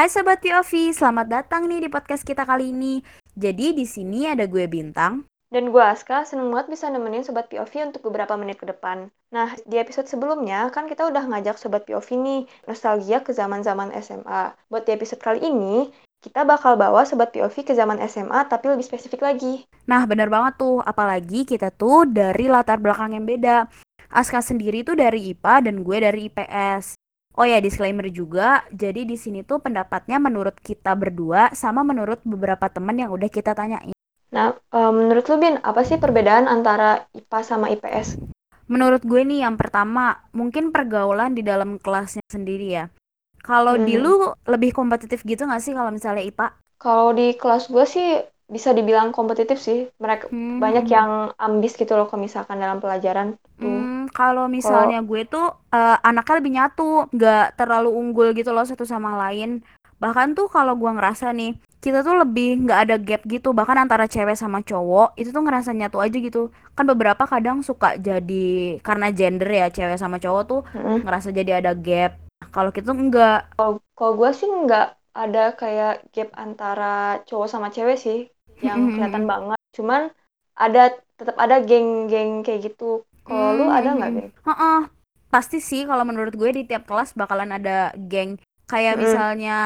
Hai Sobat POV, selamat datang nih di podcast kita kali ini. Jadi di sini ada gue Bintang. Dan gue Aska, seneng banget bisa nemenin Sobat POV untuk beberapa menit ke depan. Nah, di episode sebelumnya kan kita udah ngajak Sobat POV nih, nostalgia ke zaman-zaman SMA. Buat di episode kali ini, kita bakal bawa Sobat POV ke zaman SMA tapi lebih spesifik lagi. Nah bener banget tuh, apalagi kita tuh dari latar belakang yang beda. Aska sendiri tuh dari IPA dan gue dari IPS. Oh ya, disclaimer juga. Jadi di sini tuh pendapatnya menurut kita berdua sama menurut beberapa temen yang udah kita tanyain. Nah, uh, menurut lu Bin, apa sih perbedaan antara IPA sama IPS? Menurut gue nih yang pertama, mungkin pergaulan di dalam kelasnya sendiri ya. Kalau hmm. di lu lebih kompetitif gitu gak sih kalau misalnya IPA? Kalau di kelas gue sih bisa dibilang kompetitif sih. Mereka hmm. banyak yang ambis gitu loh kalau misalkan dalam pelajaran. Hmm, kalau misalnya kalo... gue tuh uh, anaknya lebih nyatu, nggak terlalu unggul gitu loh satu sama lain. Bahkan tuh kalau gue ngerasa nih kita tuh lebih nggak ada gap gitu. Bahkan antara cewek sama cowok itu tuh ngerasa nyatu aja gitu. Kan beberapa kadang suka jadi karena gender ya cewek sama cowok tuh mm-hmm. ngerasa jadi ada gap. Kalau gitu enggak kalau gue sih nggak ada kayak gap antara cowok sama cewek sih yang kelihatan banget. Cuman ada tetap ada geng-geng kayak gitu kalau lu ada nggak geng? Uh-uh. pasti sih kalau menurut gue di tiap kelas bakalan ada geng kayak mm. misalnya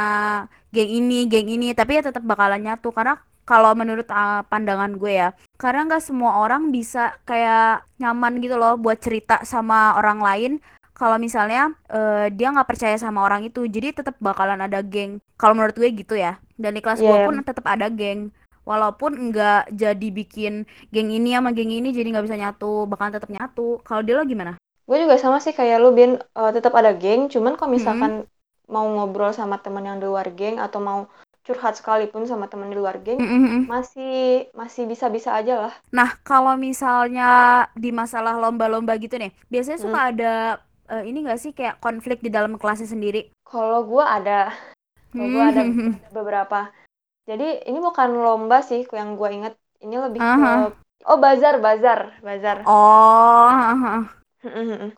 geng ini geng ini tapi ya tetap bakalan nyatu karena kalau menurut uh, pandangan gue ya karena nggak semua orang bisa kayak nyaman gitu loh buat cerita sama orang lain kalau misalnya uh, dia nggak percaya sama orang itu jadi tetap bakalan ada geng kalau menurut gue gitu ya dan di kelas yeah. gue iya. pun tetap ada geng walaupun nggak jadi bikin geng ini sama geng ini jadi nggak bisa nyatu bakalan tetap nyatu kalau dia lo gimana gue juga sama sih kayak lu bin uh, tetap ada geng cuman kalau misalkan hmm mau ngobrol sama teman yang di luar geng atau mau curhat sekalipun sama teman di luar geng mm -hmm. masih masih bisa-bisa aja lah. Nah kalau misalnya di masalah lomba-lomba gitu nih, biasanya suka mm. ada uh, ini gak sih kayak konflik di dalam kelasnya sendiri? Kalau gue ada, kalau gue ada beberapa. Jadi ini bukan lomba sih yang gue inget, ini lebih uh -huh. ke oh bazar bazar bazar. Oh.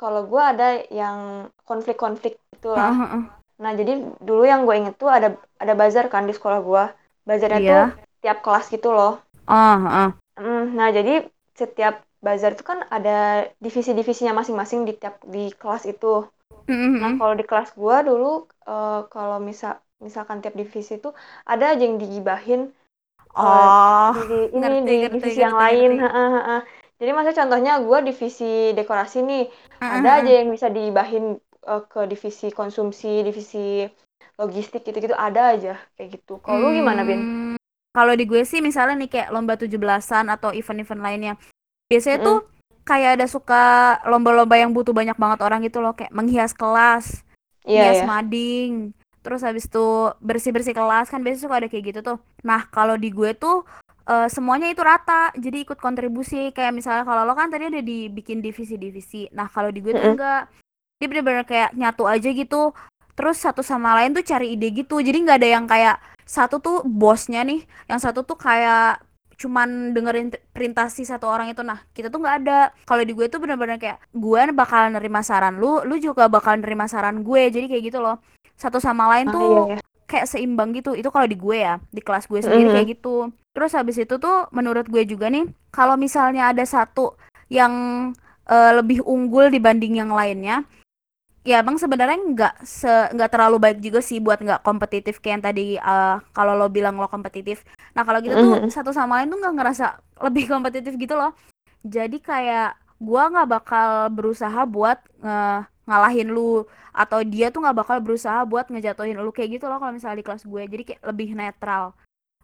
Kalau gue ada yang konflik-konflik itulah. Uh -huh. Nah, jadi dulu yang gue inget tuh ada ada bazar kan di sekolah gue. Bazarnya yeah. tuh tiap kelas gitu loh. Uh, uh. nah, jadi setiap bazar itu kan ada divisi-divisinya masing-masing di tiap di kelas itu. Mm-hmm. Nah, kalau di kelas gue dulu uh, kalau misal misalkan tiap divisi itu ada aja yang digibahin oh, di, ini ngerti, di ngerti, divisi ngerti, yang lain. Jadi maksudnya contohnya gue divisi dekorasi nih, uh-huh. ada aja yang bisa digibahin uh, ke divisi konsumsi, divisi logistik gitu-gitu ada aja kayak gitu. Kalau hmm, lu gimana, Bin? Hmm, kalau di gue sih misalnya nih kayak lomba 17-an atau event-event lainnya. Biasanya mm. tuh kayak ada suka lomba-lomba yang butuh banyak banget orang gitu loh kayak menghias kelas, yeah, hias yeah. mading, terus habis itu bersih-bersih kelas kan biasanya suka ada kayak gitu tuh. Nah, kalau di gue tuh uh, semuanya itu rata jadi ikut kontribusi. Kayak misalnya kalau lo kan tadi ada dibikin divisi-divisi. Nah kalau di gue tuh enggak. Dia bener-bener kayak nyatu aja gitu. Terus satu sama lain tuh cari ide gitu. Jadi nggak ada yang kayak satu tuh bosnya nih yang satu tuh kayak cuman dengerin perintah si satu orang itu nah kita tuh nggak ada. Kalau di gue tuh bener-bener kayak gue bakal nerima saran lu lu juga bakal nerima saran gue jadi kayak gitu loh. Satu sama lain ah, tuh iya, iya. kayak seimbang gitu. Itu kalau di gue ya di kelas gue sendiri mm -hmm. kayak gitu. Terus habis itu tuh menurut gue juga nih kalau misalnya ada satu yang uh, lebih unggul dibanding yang lainnya ya bang sebenarnya nggak se nggak terlalu baik juga sih buat nggak kompetitif kayak yang tadi uh, kalau lo bilang lo kompetitif nah kalau gitu tuh mm -hmm. satu sama lain tuh nggak ngerasa lebih kompetitif gitu loh jadi kayak gua nggak bakal berusaha buat uh, ngalahin lu atau dia tuh nggak bakal berusaha buat ngejatuhin lu kayak gitu loh kalau misalnya di kelas gue jadi kayak lebih netral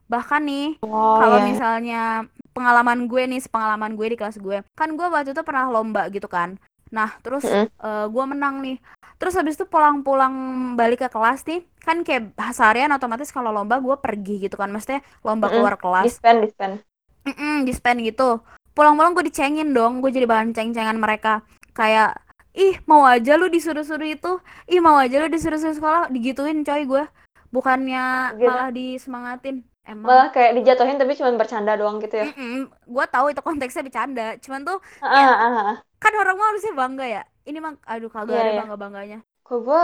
bahkan nih oh, kalau yeah. misalnya pengalaman gue nih pengalaman gue di kelas gue kan gue waktu itu pernah lomba gitu kan Nah, terus mm -hmm. uh, eh, gue menang nih. Terus habis itu pulang-pulang balik ke kelas nih, kan kayak seharian otomatis kalau lomba gue pergi gitu kan, maksudnya lomba mm -hmm. keluar kelas. Dispen, dispen. Mm -mm, dispen gitu. Pulang-pulang gue dicengin dong, gue jadi bahan ceng-cengan mereka. Kayak, ih mau aja lu disuruh-suruh itu, ih mau aja lu disuruh-suruh sekolah, digituin coy gue. Bukannya gitu. malah disemangatin. Emang malah kayak dijatuhin tapi cuma bercanda doang gitu ya. Mm -mm, gue tahu itu konteksnya bercanda, cuman tuh kayak, uh, uh, uh kan orang mah harusnya bangga ya ini mah aduh kagak yeah, ada yeah. bangga bangganya kok gue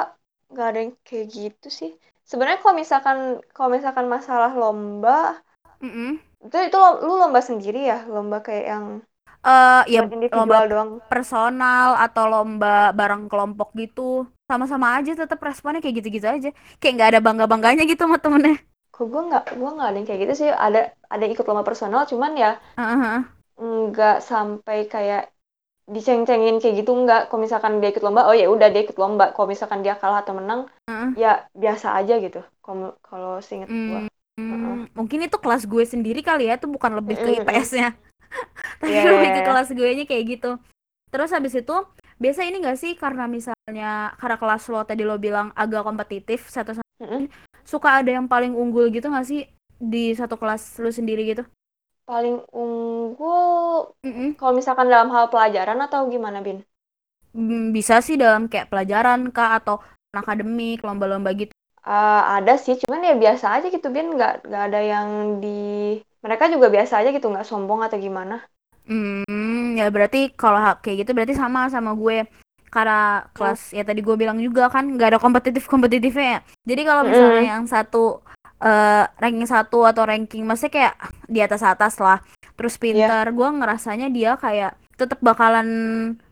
nggak ada yang kayak gitu sih. Sebenarnya kalau misalkan kalau misalkan masalah lomba mm -mm. itu itu lo, lu lomba sendiri ya? Lomba kayak yang uh, ya lomba doang? personal atau lomba bareng kelompok gitu. Sama-sama aja tetap responnya kayak gitu-gitu aja. Kayak nggak ada bangga bangganya gitu sama temennya. Kok gue nggak gue nggak ada yang kayak gitu sih. Ada ada ikut lomba personal cuman ya nggak sampai kayak diceng-cengin kayak gitu nggak? Kalau misalkan dia ikut lomba oh ya udah dia ikut lomba. Kalau misalkan dia kalah atau menang uh-huh. ya biasa aja gitu. Kalau kalau seinget mm, gue uh-uh. mungkin itu kelas gue sendiri kali ya itu bukan lebih ke IPS-nya tapi yeah. lebih ke kelas gue nya kayak gitu. Terus habis itu biasa ini gak sih karena misalnya karena kelas lo tadi lo bilang agak kompetitif satu sama mm -hmm. suka ada yang paling unggul gitu gak sih di satu kelas lo sendiri gitu paling unggul mm -hmm. kalau misalkan dalam hal pelajaran atau gimana bin? Hmm, bisa sih dalam kayak pelajaran kah atau akademik lomba-lomba gitu. Uh, ada sih cuman ya biasa aja gitu bin. Nggak nggak ada yang di mereka juga biasa aja gitu nggak sombong atau gimana. Hmm ya berarti kalau kayak gitu berarti sama sama gue. Karena kelas ya tadi gue bilang juga kan nggak ada kompetitif kompetitifnya ya. Jadi kalau misalnya mm. yang satu uh, ranking satu atau ranking maksudnya kayak di atas atas lah terus iya. pintar yeah. gue ngerasanya dia kayak tetap bakalan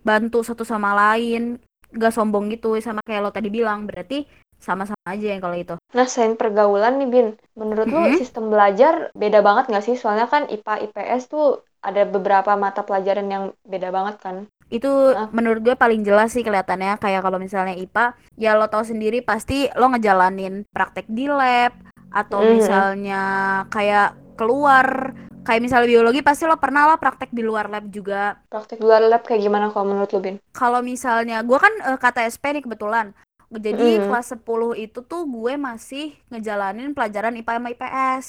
bantu satu sama lain gak sombong gitu sama kayak lo tadi bilang berarti sama-sama aja yang kalau itu. Nah, selain pergaulan nih, Bin, menurut mm-hmm. lu sistem belajar beda banget nggak sih? Soalnya kan IPA, IPS tuh ada beberapa mata pelajaran yang beda banget kan. Itu nah. menurut gue paling jelas sih kelihatannya kayak kalau misalnya IPA, ya lo tau sendiri pasti lo ngejalanin praktek di lab atau mm-hmm. misalnya kayak keluar kayak misalnya biologi pasti lo pernah lah praktek di luar lab juga praktek di luar lab kayak gimana kalau menurut lo Bin? kalau misalnya gue kan uh, kata SP nih kebetulan jadi mm. kelas 10 itu tuh gue masih ngejalanin pelajaran IPA sama IPS.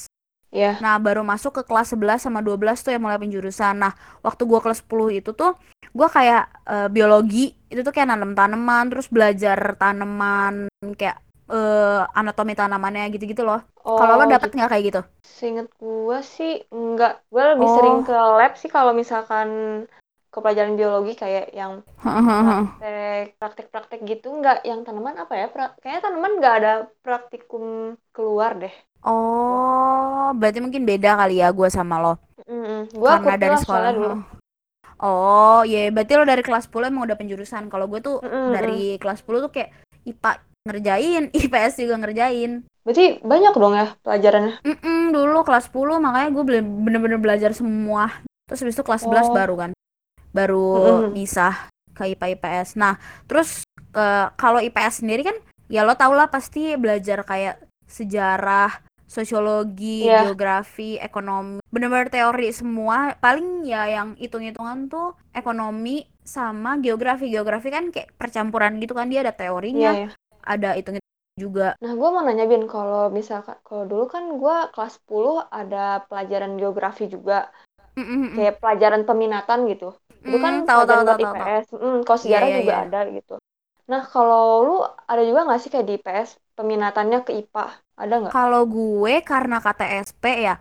Yeah. Nah, baru masuk ke kelas 11 sama 12 tuh yang mulai penjurusan. Nah, waktu gue kelas 10 itu tuh gue kayak uh, biologi, itu tuh kayak nanam tanaman, terus belajar tanaman kayak uh, anatomi tanamannya gitu-gitu loh. Oh, kalau lo dapet nggak kayak gitu? Seinget gue sih enggak. Gue lebih oh. sering ke lab sih kalau misalkan ke pelajaran biologi kayak yang praktek praktek praktek gitu nggak yang tanaman apa ya pra, kayaknya tanaman nggak ada praktikum keluar deh oh berarti mungkin beda kali ya gue sama lo mm gue karena dari sekolah dulu oh iya yeah. berarti lo dari kelas 10 emang udah penjurusan kalau gue tuh mm-hmm. dari kelas 10 tuh kayak IPA ngerjain IPS juga ngerjain berarti banyak dong ya pelajarannya Mm-mm, dulu kelas 10 makanya gue bener-bener belajar semua terus habis itu kelas oh. 11 baru kan baru mm. misah ke IPA IPS. Nah, terus uh, kalau IPS sendiri kan ya lo tau lah pasti belajar kayak sejarah, sosiologi, yeah. geografi, ekonomi, bener-bener teori semua. Paling ya yang hitung-hitungan tuh ekonomi sama geografi. Geografi kan kayak percampuran gitu kan dia ada teorinya, yeah, yeah. Ada hitung juga. Nah, gue mau nanya Bin, kalau misalkan kalau dulu kan gue kelas 10 ada pelajaran geografi juga. Mm -mm. Kayak pelajaran peminatan gitu itu kan mm, tahu tahu tahu IPS mm, kalau sejarah yeah, yeah, juga yeah. ada gitu nah kalau lu ada juga nggak sih kayak di IPS peminatannya ke IPA ada nggak kalau gue karena KTSP ya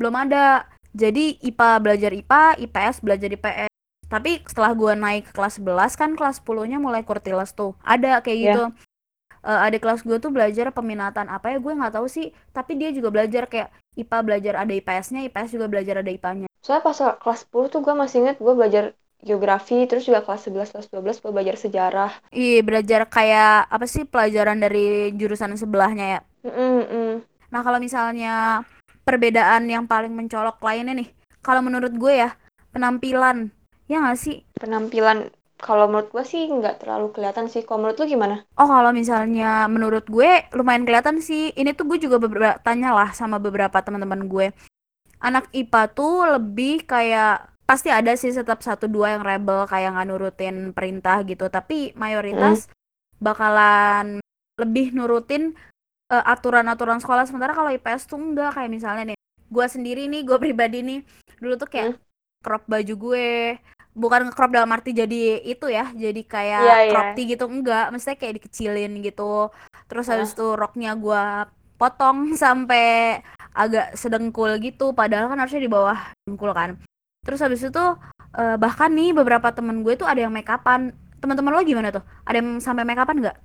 belum ada jadi IPA belajar IPA IPS belajar IPS tapi setelah gue naik ke kelas 11 kan kelas 10 nya mulai kurtiles tuh ada kayak yeah. gitu uh, ada kelas gue tuh belajar peminatan apa ya gue nggak tahu sih. Tapi dia juga belajar kayak IPA belajar ada IPS-nya IPS juga belajar ada IPA-nya soalnya pas kelas 10 tuh gue masih inget gue belajar geografi terus juga kelas 11 kelas 12 gue belajar sejarah. Iya belajar kayak apa sih pelajaran dari jurusan sebelahnya ya? Mm -mm. nah kalau misalnya perbedaan yang paling mencolok lainnya nih kalau menurut gue ya penampilan. Ya nggak sih? Penampilan kalau menurut gue sih nggak terlalu kelihatan sih. Kalau menurut lu gimana? Oh kalau misalnya menurut gue lumayan kelihatan sih. Ini tuh gue juga beberapa tanya lah sama beberapa teman-teman gue. Anak IPA tuh lebih kayak pasti ada sih tetap satu dua yang rebel kayak nggak nurutin perintah gitu. Tapi mayoritas mm. bakalan lebih nurutin uh, aturan-aturan sekolah. Sementara kalau IPS tuh enggak kayak misalnya nih gue sendiri nih gue pribadi nih. Dulu tuh kayak mm. crop baju gue bukan crop dalam arti jadi itu ya jadi kayak yeah, iya. crop tee gitu enggak. Maksudnya kayak dikecilin gitu. Terus uh. habis itu roknya gue potong sampai agak sedengkul gitu. Padahal kan harusnya di bawah dengkul kan. Terus habis itu uh, bahkan nih beberapa temen gue tuh ada yang make upan. Teman-teman lo gimana tuh? Ada yang sampai make upan nggak?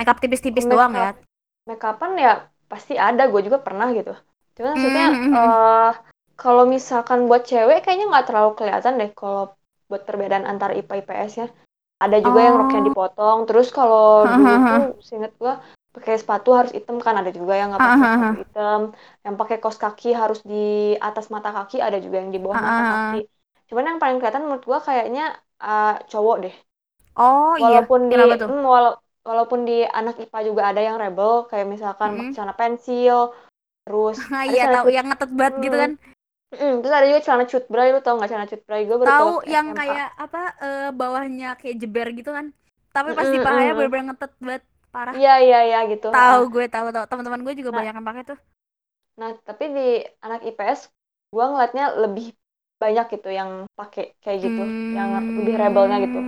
Make up tipis-tipis doang ya? Make upan ya pasti ada. Gue juga pernah gitu. Cuman maksudnya Mm-hmm. uh, kalau misalkan buat cewek kayaknya nggak terlalu kelihatan deh kalau buat perbedaan antar IPA IPS ya. Ada juga yang roknya Oh. dipotong terus kalau dulu tuh seinget gue pakai sepatu harus hitam kan ada juga yang nggak pakai sepatu hitam. Yang pakai kaos kaki harus di atas mata kaki ada juga yang di bawah mata kaki. Cuman yang paling kelihatan menurut gue kayaknya uh, cowok deh. Oh iya, walaupun di kenapa hmm, wala- walaupun di anak IPA juga ada yang rebel kayak misalkan celana pensil terus iya tahu yang ngetet banget gitu hmm, kan. Hmm, terus ada juga celana cut bray lu tau nggak celana cut bray gue baru tahu yang SMA kayak apa eh, bawahnya kayak jeber gitu kan. Tapi Hmm, pas di hmm, pahanya hmm. bener-bener ngetet banget parah. iya iya iya gitu Tahu ha. gue tahu tahu. Teman-teman gue juga nah banyak yang pakai tuh. nah tapi di anak IPS gue ngeliatnya lebih banyak gitu yang pakai kayak gitu yang lebih rebelnya gitu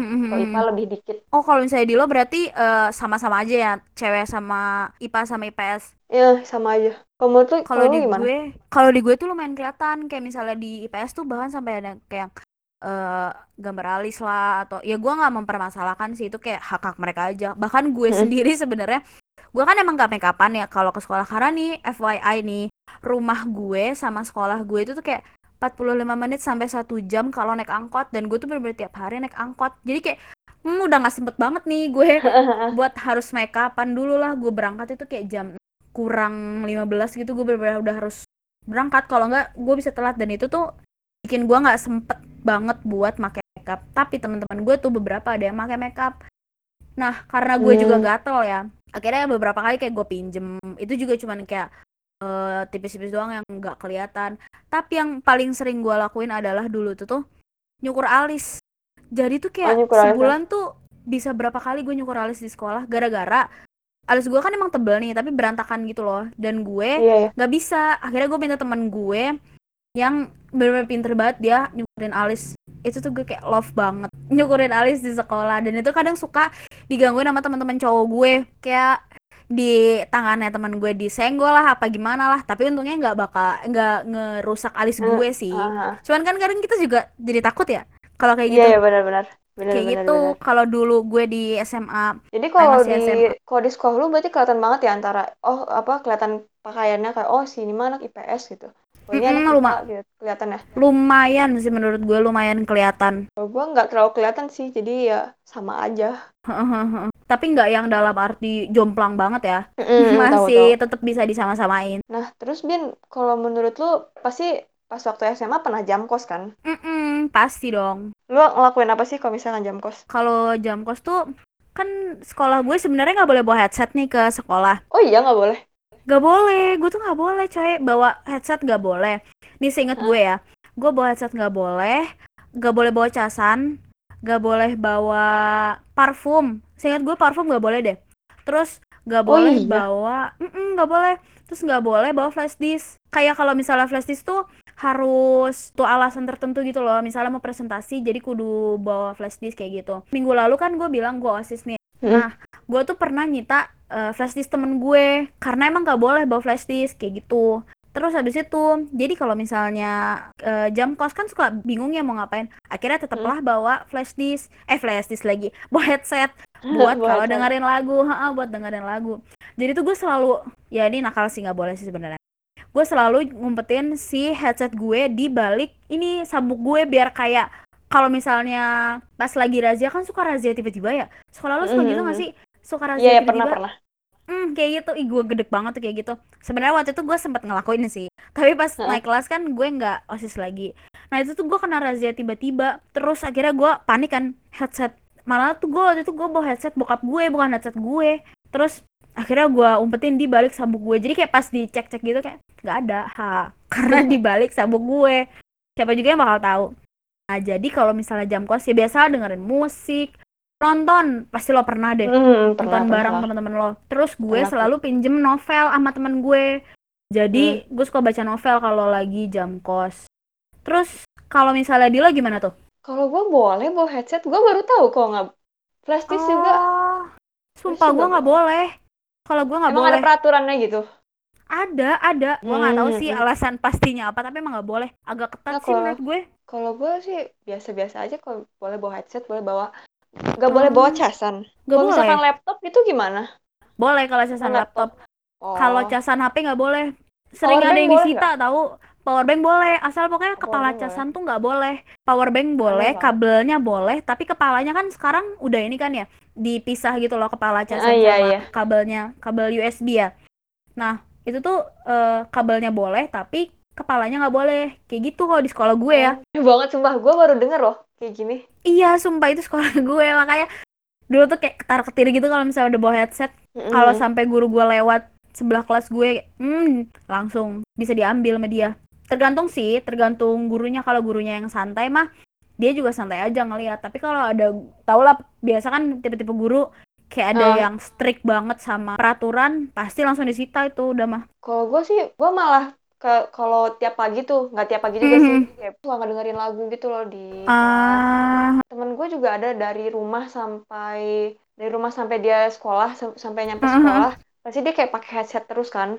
kalau IPA Hmm. lebih dikit Oh, kalau misalnya di lo berarti eh, sama-sama aja ya, cewek sama IPA sama IPS. ya sama aja kalau menurut lu Kalau di gimana gue, kalau di gue tuh lumayan kelihatan kayak misalnya di IPS tuh bahkan sampai ada kayak eh, gambar alis lah atau ya gue nggak mempermasalahkan sih itu kayak hak hak mereka aja. Bahkan gue Hmm. sendiri sebenarnya gue kan emang gak make upan ya kalau ke sekolah karena nih FYI nih rumah gue sama sekolah gue itu tuh kayak 45 menit sampai satu jam kalau naik angkot dan gue tuh bener-bener tiap hari naik angkot. Jadi kayak hmm, udah nggak sempet banget nih gue buat harus make upan dulu lah. Gue berangkat itu kayak jam kurang 15 gitu gue bener-bener udah harus berangkat. Kalau nggak gue bisa telat. Dan itu tuh bikin gue nggak sempet banget buat make makeup. Tapi teman-teman gue tuh beberapa ada yang make makeup. Nah karena gue juga Hmm. gatel ya akhirnya beberapa kali kayak gue pinjem. Itu juga cuman kayak eh, tipis-tipis doang yang nggak kelihatan. Tapi yang paling sering gue lakuin adalah dulu tuh tuh nyukur alis. Jadi tuh oh kayak alis ya? sebulan tuh bisa berapa kali gue nyukur alis di sekolah. Gara-gara alis gue kan emang tebel nih tapi berantakan gitu loh. Dan gue iya ya nggak bisa. Akhirnya gue minta teman gue yang bener-bener pinter banget dia nyukurin alis. Itu tuh gue kayak love banget nyukurin alis di sekolah. Dan itu kadang suka digangguin sama teman-teman cowok gue. Kayak di tangannya teman gue disenggol lah apa gimana lah. Tapi untungnya nggak bakal nggak ngerusak alis Hmm, gue sih. ah, ah. cuman kan kadang kita juga jadi takut ya kalau kayak iya gitu. ya benar-benar benar. Kayak benar gitu kalau dulu gue di SMA jadi kalau di kalau di sekolah lu berarti kelihatan banget ya antara oh apa kelihatan pakaiannya kayak oh si ini mah anak IPS gitu. Oh ini luma- gitu kelihatan ya? lumayan sih menurut gue lumayan kelihatan. Kalau gua nggak terlalu kelihatan sih jadi ya sama aja tapi nggak yang dalam arti jomplang banget ya. Tahu masih tetap bisa disama-samain. Nah terus Bin kalau menurut lu pasti pas waktu SMA pernah jam kos kan? Mm-mm, pasti dong. Lu ngelakuin apa sih kalau misalkan jam kos? Kalau jam kos tuh kan sekolah gue sebenarnya nggak boleh bawa headset nih ke sekolah. Oh iya nggak boleh? Gak boleh, gue tuh gak boleh coy. Bawa headset gak boleh. Nih seinget gue ya. Gue bawa headset gak boleh Gak boleh bawa casan Gak boleh bawa parfum Seinget gue parfum gak boleh deh. Terus gak oh boleh iya? bawa Mm-mm, Gak boleh. Terus gak boleh bawa flash disk. Kayak kalau misalnya flash disk tuh harus tuh alasan tertentu gitu loh. Misalnya mau presentasi jadi kudu bawa flash disk kayak gitu. Minggu lalu kan gue bilang gue osis nih. Mm-mm. Nah gue tuh pernah nyita eh, flash disk temen gue. Karena emang gak boleh bawa flash disk kayak gitu terus habis itu jadi kalau misalnya eh, jam kos kan suka bingung ya mau ngapain. Akhirnya tetaplah bawa flash disk. Eh flash disk lagi. Bawa headset. Buat Buat kalau dengerin lagu. Ha buat dengerin lagu. Jadi tuh gue selalu ya ini nakal sih nggak boleh sih sebenarnya. Gue selalu ngumpetin si headset gue di balik ini sabuk gue biar kayak kalau misalnya pas lagi razia kan suka razia tiba-tiba ya? Sekolah lo suka gitu gak sih? Suka iya razia ya pernah tiba-tiba pernah Hmm, kayak gitu. Ih, gue gedek banget tuh kayak gitu. Sebenarnya waktu itu gue sempet ngelakuin sih. Tapi pas Heeh. naik kelas kan gue nggak osis lagi. Nah itu tuh gue kena razia tiba-tiba. Terus akhirnya gue panik kan headset. Malah tuh gue waktu itu gue bawa headset bokap gue bukan headset gue. Terus akhirnya gue umpetin di balik sabuk gue. Jadi kayak pas dicek-cek gitu kayak nggak ada. Ha, karena di balik sabuk gue. Siapa juga yang bakal tahu. Nah jadi kalau misalnya jam kos ya biasa dengerin musik, nonton pasti lo pernah deh Hmm, pernah nonton bareng pernah teman-teman lo. Terus gue Pernah, selalu pinjem novel sama temen gue. Jadi Hmm. gue suka baca novel kalau lagi jam kos. Terus kalau misalnya Dila gimana tuh? kalau gue boleh bawa headset gue baru tahu kok nggak flash disk juga Oh, sumpah gue nggak boleh. Kalau gue nggak boleh. ada peraturannya gitu Ada, ada. Gue nggak tahu Hmm, sih hmm. alasan pastinya apa, tapi emang nggak boleh. Agak ketat Nah, sih kalau- menurut gue. kalau gue sih biasa-biasa aja kalau boleh bawa headset boleh bawa nggak boleh bawa Oh, casan kalau boleh. misalkan laptop itu gimana Boleh kalau casan laptop. laptop. Kalau Oh, casan HP nggak boleh. Sering ada powerbank yang disita tahu. Powerbank boleh, asal pokoknya Oh, kepala boleh. casan tuh nggak boleh. Powerbank Aneh boleh, kabelnya boleh, tapi kepalanya kan sekarang udah ini kan ya, dipisah gitu loh kepala Ah, casan iya, sama iya. kabelnya, kabel USB ya. Nah, itu tuh eh, kabelnya boleh, tapi kepalanya nggak boleh. Kayak gitu kalau di sekolah gue ya. Oh, aneh banget sumpah. Gue baru denger loh kayak gini. Iya, sumpah itu sekolah gue makanya dulu tuh kayak ketar ketir gitu kalau misalnya udah bawa headset. Kalau Mm-mm. sampai guru gue lewat sebelah kelas gue, hmm, langsung bisa diambil sama dia. Tergantung sih, tergantung gurunya. Kalau gurunya yang santai mah, dia juga santai aja ngeliat. Tapi kalau ada, tau lah, biasa kan tipe-tipe guru kayak ada Ah. yang strict banget sama peraturan, pasti langsung disita itu udah mah. Kalau gue sih, gue malah ke kalau tiap pagi tuh, nggak tiap pagi juga sih, kayak suka ngedengerin lagu gitu loh di. Ah, Temen gue juga ada dari rumah sampai dari rumah sampai dia sekolah sam- sampai nyampe Mhm. sekolah, pasti dia kayak pakai headset terus kan.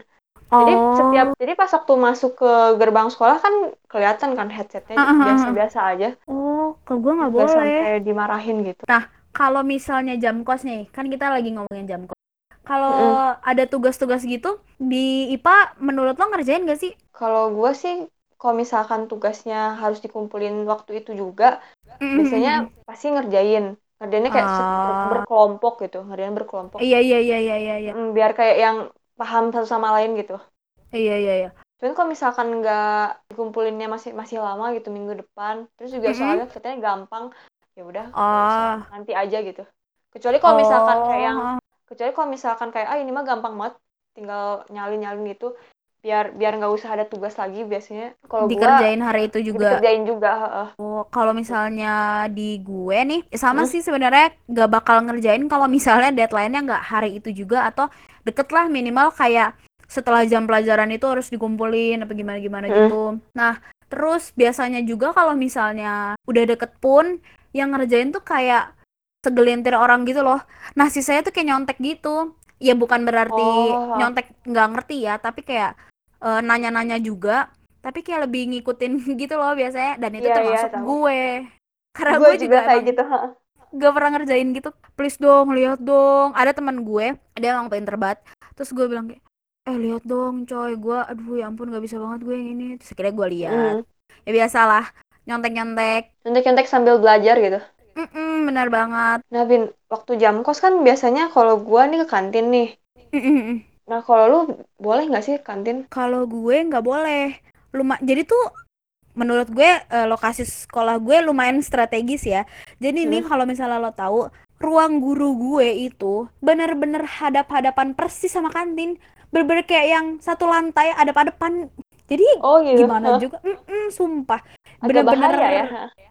Jadi setiap oh, jadi pas waktu masuk ke gerbang sekolah kan kelihatan kan headsetnya biasa-biasa aja, oh, kalau gue nggak boleh. sampai dimarahin gitu. Nah, kalau misalnya jam kos nih, kan kita lagi ngomongin jam kos. Kalau Mm-mm. ada tugas-tugas gitu di IPA, menurut lo ngerjain gak sih? Kalau gue sih, kalau misalkan tugasnya harus dikumpulin waktu itu juga, Mm-mm. biasanya pasti ngerjain. Ngerjainnya kayak Ah. berkelompok gitu, ngerjain berkelompok. Iya, iya, iya, iya, iya, iya. Mm, biar kayak yang paham satu sama lain gitu. Iya, iya, iya. Cuman kalau misalkan nggak dikumpulinnya masih masih lama gitu minggu depan, terus juga Mm-mm. soalnya katanya gampang, ya udah Oh. usah, nanti aja gitu. Kecuali kalau misalkan kayak yang Oh. Kecuali kalau misalkan kayak ah ini mah gampang banget, tinggal nyalin-nyalin gitu, biar biar nggak usah ada tugas lagi biasanya. Kalau gua dikerjain hari itu juga. dikerjain juga, heeh. Oh, kalau misalnya di gue nih, sama Hmm. sih sebenarnya nggak bakal ngerjain kalau misalnya deadline-nya nggak hari itu juga atau deket lah minimal kayak setelah jam pelajaran itu harus dikumpulin apa gimana-gimana Hmm. gitu. Nah, terus biasanya juga kalau misalnya udah deket pun yang ngerjain tuh kayak segelintir orang gitu loh. Nah, sisanya tuh kayak nyontek gitu. Ya bukan berarti Oh. nyontek nggak ngerti ya, tapi kayak eh, nanya-nanya juga tapi kayak lebih ngikutin gitu loh biasanya dan itu Iya, iya, termasuk tahu. gue karena Gue gue juga juga kayak gitu, heeh. gak pernah ngerjain gitu please dong lihat dong ada teman gue dia emang pinter banget terus gue bilang kayak eh lihat dong coy gue aduh ya ampun gak bisa banget gue yang ini terus akhirnya gue lihat Mm. ya biasalah nyontek nyontek Nyontek-nyontek sambil belajar gitu. Mm-mm, benar banget Nah, Bin, waktu jam kos kan biasanya kalau gua nih ke kantin nih. Mm-mm. Nah, kalau lu boleh nggak sih kantin? kalau gue nggak boleh Luma jadi tuh menurut gue eh, lokasi sekolah gue lumayan strategis ya jadi ini Hmm. kalau misalnya lo tahu ruang guru gue itu bener-bener hadap-hadapan persis sama kantin bener-bener kayak yang satu lantai hadap-hadapan jadi Oh gitu. gimana Hah, juga Mm-mm, sumpah Agak bener-bener ya.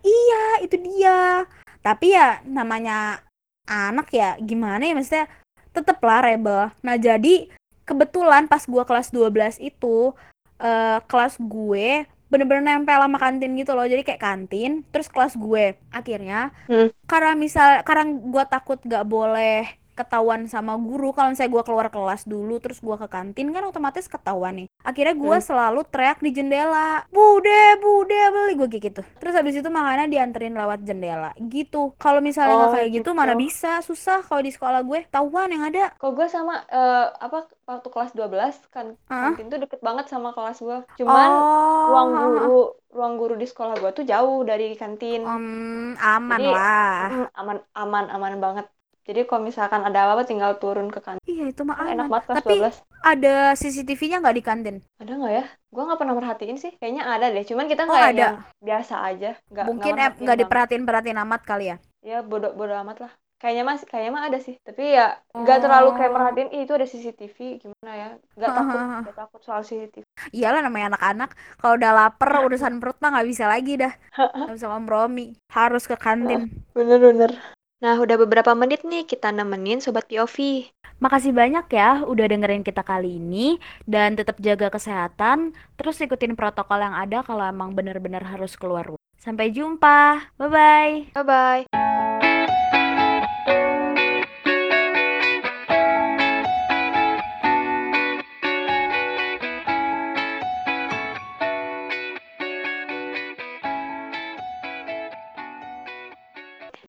iya itu dia tapi ya namanya anak ya gimana ya maksudnya tetep lah rebel nah jadi kebetulan pas gua kelas 12 itu eh, kelas gue bener-bener nempel sama kantin gitu loh jadi kayak kantin terus kelas gue akhirnya Hmm. karena misal karena gua takut gak boleh ketahuan sama guru kalau misalnya gua keluar kelas dulu terus gua ke kantin kan otomatis ketahuan nih akhirnya gua Hmm. selalu teriak di jendela bude bude beli gue kayak gitu terus habis itu makanya dianterin lewat jendela gitu kalau misalnya nggak Oh, kayak gitu mana gitu. bisa susah kalau di sekolah gue tahuan yang ada Kalau gue sama eh, apa waktu kelas 12 kan Hah? kantin tuh deket banget sama kelas gue. Cuman ruang oh guru ruang guru di sekolah gue tuh jauh dari kantin. Em, aman Jadi lah mm, aman aman aman banget. Jadi kalau misalkan ada apa-apa tinggal turun ke kantin. iya itu mah enak banget kelas tapi 12. ada CCTV-nya nggak di kantin Ada nggak ya? Gue nggak pernah merhatiin sih. Kayaknya ada deh. Cuman kita oh kayak ada yang biasa aja. Nggak mungkin nggak nggak diperhatiin perhatiin amat kali ya Ya bodoh bodoh amat lah. Kayaknya mas kayaknya mah ada sih. Tapi ya nggak terlalu kayak oh merhatiin. Ih itu ada CCTV gimana ya? Nggak takut nggak takut soal CCTV. iyalah namanya anak-anak kalau udah lapar urusan perut mah nggak bisa lagi dah nggak bisa kompromi harus ke kantin Bener-bener. Nah, udah beberapa menit nih kita nemenin Sobat POV. makasih banyak ya udah dengerin kita kali ini dan tetap jaga kesehatan terus ikutin protokol yang ada kalau emang bener-bener harus keluar rumah sampai jumpa bye bye Bye-bye.